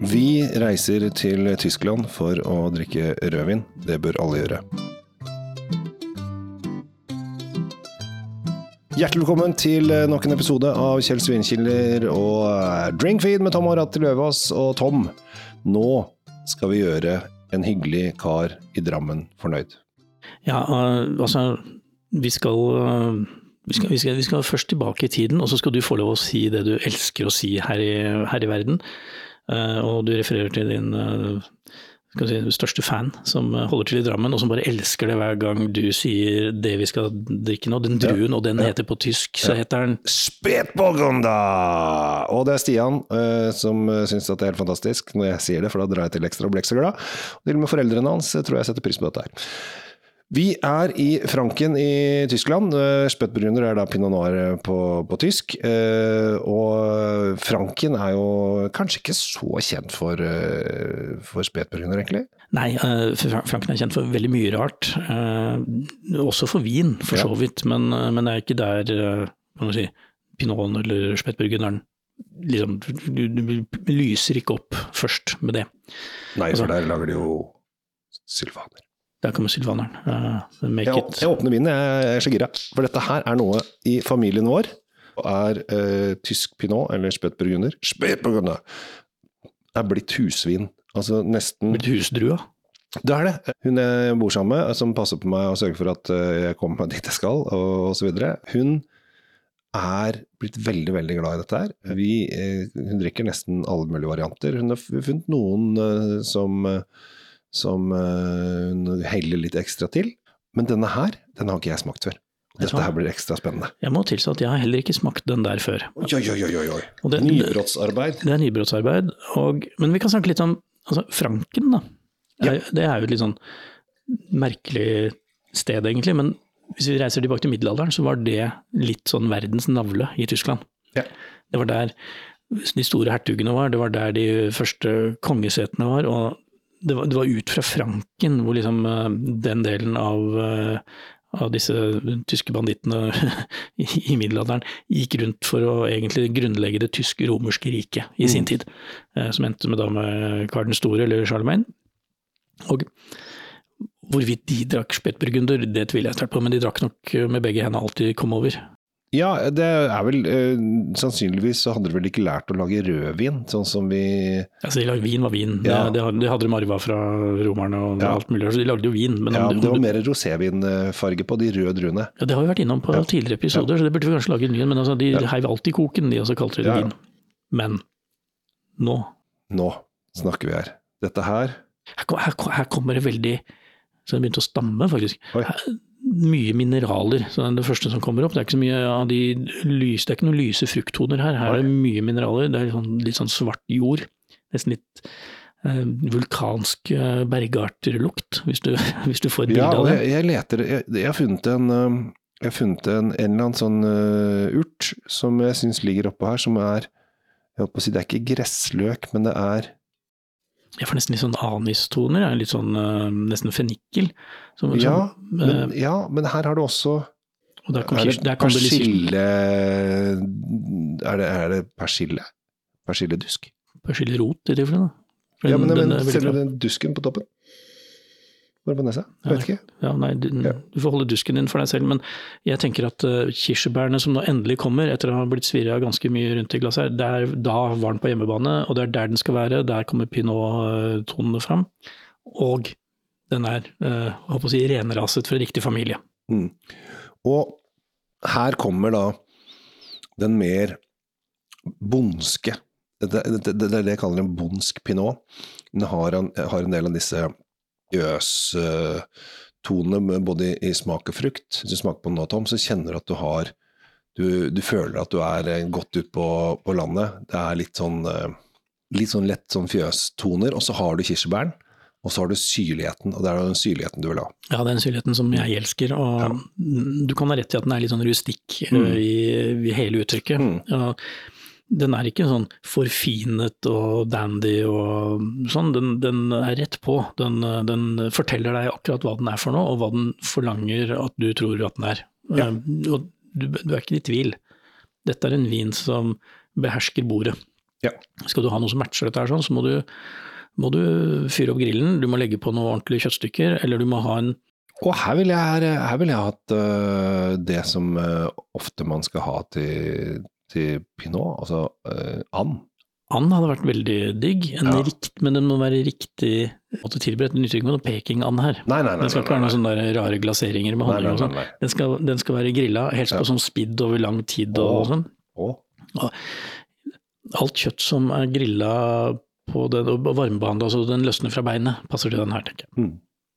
Vi reiser til Tyskland for å drikke rødvin. Det bør alle gjøre. Hjertelig velkommen til nok en episode av Kjell Svinkiller og Drinkfeed med Tom og Ratti Løvaas. Og Tom, nå skal vi gjøre en hyggelig kar i Drammen fornøyd. Ja, uh, altså vi skal, uh, vi, skal, vi, skal, vi skal, først tilbake i tiden, og så skal du få lov å si det du elsker å si her i, her i verden. Uh, og du refererer til din si, største fan som holder til i Drammen, og som bare elsker det hver gang du sier det vi skal drikke nå. Den druen, og den heter på tysk, så heter den Spetburgunder! Og det er Stian som syns det er helt fantastisk når jeg sier det, for da drar jeg til ekstra og blir ekstra glad. Og til og med foreldrene hans tror jeg setter pris på dette her. Vi er i Franken i Tyskland. Eh, Spøttbrunner er da pinot noir eh, på, på, tysk. Eh, og Franken er jo kanskje ikke så kjent for, for spetbrunner, egentlig? Nei, Franken er kjent for veldig mye rart. Også for vin, for så vidt. Men, men det er ikke der kan si, pinoten eller spetburgunderen liksom, du, du, lyser ikke opp først med det. Nei, for altså- der lager de jo sylvaner. Der kommer sylvaneren. Uh, jeg, jeg, åpner vinen, jeg er så gira. For dette her er noe i familien vår. Og er uh, tysk pinot, eller spøtburgunder. Spøtburgunder! Er blitt husvin. Altså nesten Blitt husdrua? Det er det. Hun jeg bor sammen med, som passer på meg og sørger for at uh, jeg kommer meg dit jeg skal, og osv. Hun er blitt veldig veldig glad i dette her. Vi, hun drikker nesten alle mulige varianter. Hun har funnet noen som som hun heller litt ekstra til. Men denne her, den har ikke jeg smakt før. Dette her blir ekstra spennende. Jeg må tilstå at jeg har heller ikke smakt den der før. Oi, oi, oi, oi. Det, nybrottsarbeid. Det er nybrottsarbeid. Og, men vi kan snakke litt om altså, Franken, da. Ja. Det er jo et litt sånn merkelig sted, egentlig. Men hvis vi reiser tilbake til middelalderen, så var det litt sånn verdens navle i Tyskland. Ja. Det var der de store hertugene var, det var der de første kongesetene var. og det var, det var, ut fra Franken hvor liksom eh, den delen av, eh, av disse tyske bandittene i, middelalderen gikk rundt for å egentlig grunnlegge det tysk-romerske riket i mm. sin tid. Eh, som endte med, da med Karl den store, eller Charlemagne. Og hvorvidt de drakk spettburgunder, det tviler jeg sterkt på, men de drakk nok med begge hendene alt de kom over. Ja, det er vel eh, Sannsynligvis så hadde de vel ikke lært å lage rødvin, sånn som vi Altså, de lagde vin var vin. Ja. Det, det, hadde de arva fra romerne og ja. alt mulig. Så de lagde jo vin. Men ja, om, det var mer rosévinfarge på de røde druene. Ja, det har vi vært innom på tidligere episoder, så det burde vi kanskje lage en ny Men altså, de heiv alltid koken, de, og så kalte de det vin. Men nå Nå snakker vi her. Dette her Her, her, her kommer det veldig Så det begynte å stamme, faktisk. Her, mye mineraler. Så det er det første som kommer opp. Det er ikke så mye av de lys, det er ikke noen lyse frukttoner her. Her er det mye mineraler. Det er sånn, litt sånn svart jord. Nesten litt eh, vulkansk eh, bergarterlukt, hvis du, hvis du får et bilde ja, av det. Jeg, jeg leter jeg, jeg, har funnet en eh, jeg har funnet en, en eller annen sånn uh, urt som jeg syns ligger oppå her, som er jeg holdt på å si, Det er ikke gressløk, men det er jeg får nesten litt sånn anistoner, litt sånn uh, nesten fennikel. Som, ja, uh, men, ja, men her har du også og der kom, er det persille er det, er det persille? Persilledusk? Persillerot, i tilfelle? Ja, men, men selve den dusken på toppen? Bare på nesa? Jeg vet ikke. Ja, nei, du, du, får holde dusken din for deg selv, men jeg tenker at uh, kirsebærene som nå endelig kommer, etter å ha blitt svirra ganske mye rundt i glasset her, der, da var den på hjemmebane, og det er der den skal være. Der kommer pinot-tonene fram. Og den er uh, håper å si, renraset fra riktig familie. Mm. Og her kommer da den mer bondske det, det, det, er det jeg kaller en bondsk pinot. Den har en, har en del av disse jøs-tone både i smak og frukt. Hvis du smaker på den nå, Tom, så kjenner du at du har Du, du føler at du er eh, godt ute på, på, landet. Det er litt sånn, eh, litt sånn lett sånn fjøstoner. Og så har du kirsebæren. Og så har du syrligheten, og det er den syrligheten du vil ha. Ja, den syrligheten som jeg elsker. Og ja. du kan ha rett i at den er litt sånn rustikk mm. i, i, hele uttrykket. Mm. Ja, den er ikke sånn forfinet og dandy og sånn, den, den er rett på. Den, den, forteller deg akkurat hva den er for noe, og hva den forlanger at du tror at den er. Ja. Og du, du, er ikke i tvil. Dette er en vin som behersker bordet. Ja. Skal du ha noe som matcher dette, her sånn, så må du, må du fyre opp grillen, du må legge på noen ordentlige kjøttstykker, eller du må ha en Og her ville jeg, vil jeg hatt øh, det som øh, ofte man skal ha til, til pinot, altså uh, and. And hadde vært veldig digg, en Ja. rikt, men den må være riktig måte tilberedt. Den nytter ikke med noe peking-and her. Nei, nei, nei. Den skal ikke være noen sånne rare glaseringer med honning og sånn. Den den skal være grilla, helst Ja. på sånn spidd over lang tid og og sånn. Og. Alt kjøtt som er grilla på den, og varmebehandla, så den løsner fra beinet, passer til den her, tenker jeg. mm.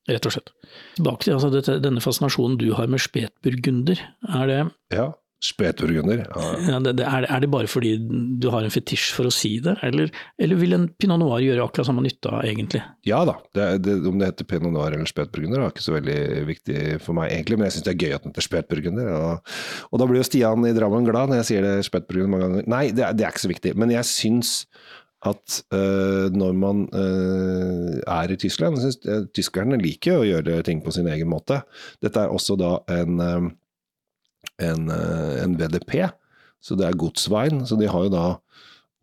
Rett og slett. Tilbake til altså, dette, denne fascinasjonen du har med spetburgunder. Er det, Ja, spetburgunder. Ja. ja, det, det, er, det- er det bare fordi du har en fetisj for å si det, eller, eller vil en pinot noir gjøre akkurat samme nytta, egentlig? Ja da, det, om det heter pinot noir eller spetburgunder er ikke så veldig viktig for meg egentlig, men jeg syns det er gøy at den heter spetburgunder. Og, og da blir jo Stian i Drammen glad når jeg sier det spetburgunder mange ganger. Nei, det, er- det er ikke så viktig, men jeg syns at øh, når man øh, er i Tyskland jeg synes, øh, Tyskerne liker å gjøre ting på sin egen måte. Dette er også da en, øh, en, øh, en VDP, så det er godsveien. Så de har jo da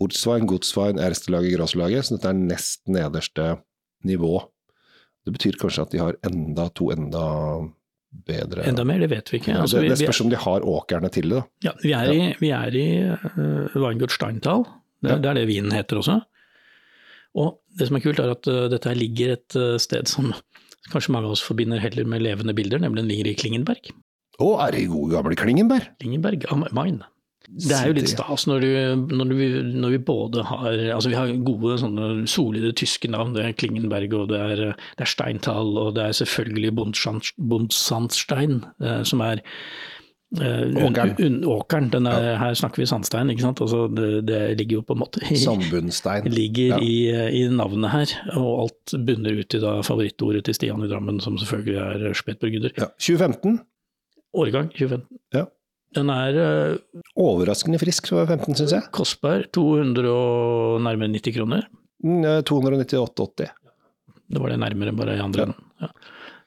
Ortswein, Godsvein, erstelaget, gråslaget, så dette er nest nederste nivå. Det betyr kanskje at de har enda to enda bedre Enda mer, det vet vi ikke. Altså, det, det spørs om de har åkrene til det. da. ja, vi er i, vi er i uh, Weingut Steintal, det, Ja. det er det vinen heter også. Og det som er kult, er at uh, dette her ligger et uh, sted som kanskje mange av oss forbinder heller med levende bilder, nemlig den ligger i Klingenberg. Å, er det gode gamle Klingenberg? Klingenberg am mine. Det er jo litt stas når, du, når, du, når vi både har Altså vi har gode sånne solide tyske navn. Det er Klingenberg og det er, det er Steintal og det er selvfølgelig Bundsand- Bundsandstein, eh, som er eh, Åkeren. un- åkeren. Den er, Her snakker vi sandstein, ikke sant. Altså det, det ligger jo på en måte i, Sandbunnstein. ligger Ja. i, i navnet her, og alt bunner ut i da favorittordet til Stian i Drammen, som selvfølgelig er spetburgunder. Ja. 2015. Årgang 2015. Ja. Den er eh, Overraskende frisk for 15, syns jeg. kostbar, 200 og nærmere 90 kroner. Mm, eh, 298,80. Det var det nærmere bare i andre enden. Ja.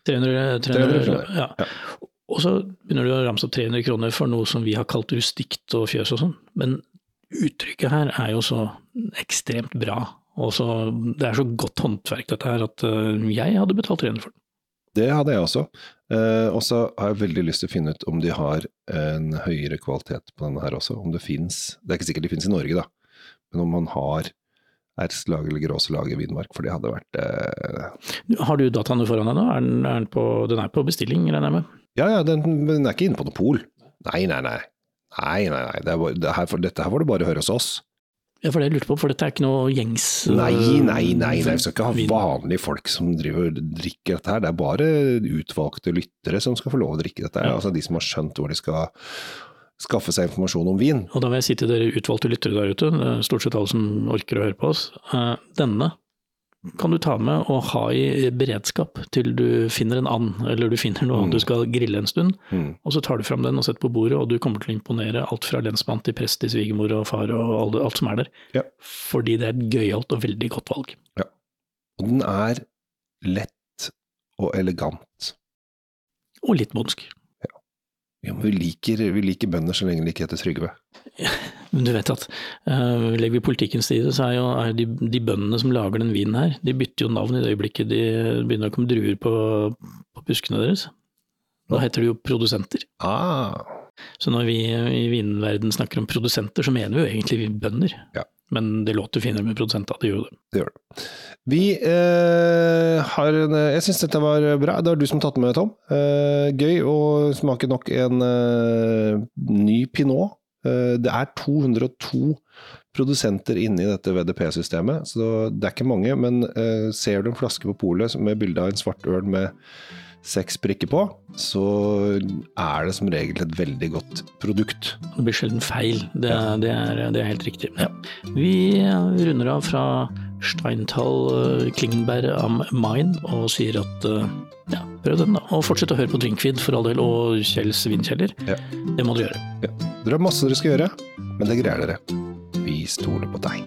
300, 300, 300 kroner. Ja. Og så begynner du å ramse opp 300 kroner for noe som vi har kalt rustikt og fjøs og sånn. Men uttrykket her er jo så ekstremt bra. Og så, det er så godt håndverk dette her at øh, jeg hadde betalt 300 for den. Det hadde jeg også. Eh, og så har jeg veldig lyst til å finne ut om de har en høyere kvalitet på denne her også. Om det fins Det er ikke sikkert de fins i Norge, da. Men om man har ertslag eller gråslag i Vinmark, for det hadde vært eh, Har du dataene foran deg nå? Er den, er den, på, den er på bestilling, regner jeg med? Ja ja, den, den er ikke inne på noe pol. Nei, nei, nei. Nei, nei, nei. Det bare, det her, dette her får du bare høre hos oss. Ja, for det jeg lurte på, for dette er ikke noe gjengs øh, Nei, nei, nei, nei. vi skal ikke ha vanlige folk som driver drikker dette her. Det er bare utvalgte lyttere som skal få lov å drikke dette her. Ja. Altså de som har skjønt hvor de skal skaffe seg informasjon om vin. Og da vil jeg si til dere utvalgte lyttere der ute, stort sett alle som orker å høre på oss, eh, denne kan du ta med og ha i beredskap til du finner en and, eller du finner noe Mm. du skal grille en stund. Mm. Og så tar du fram den og setter på bordet, og du kommer til å imponere alt fra lensmann til prest til svigermor og far og alt, alt som er der. Ja. Fordi det er et gøyalt og veldig godt valg. Ja. Og den er lett og elegant. Og litt bondsk. Ja, men vi, liker, vi liker bønder så lenge de ikke heter Trygve. Men du vet at uh, legger vi politikkens side, så er jo er de, de bøndene som lager den vinen her, de bytter jo navn i det øyeblikket de begynner å komme druer på, på buskene deres. Da heter de jo produsenter. Ah, Så når vi i vinverden snakker om produsenter, så mener vi jo egentlig bønder. Ja. Men det låter finere med produsenter, det gjør det. det gjør det. Vi eh, har en Jeg syns dette var bra. Det var du som tatt med, Tom. Eh, gøy å smake nok en eh, ny pinot. Eh, det er 202 produsenter inne i dette VDP-systemet, så det er ikke mange. Men eh, ser du en flaske på polet med bilde av en svart øl med seks prikker på, så er det som regel et veldig godt produkt. Det blir sjelden feil, det, det, er, det er helt riktig. Ja. Vi runder av fra Steintal eh, Klingenberg am Main og sier at eh, ja, prøv den, da. Og fortsett å høre på Drinkvid for all del, og Kjells vinkjeller. Ja. Det må dere gjøre. Dere har masse dere skal gjøre, men det greier dere. Vi stoler på deg.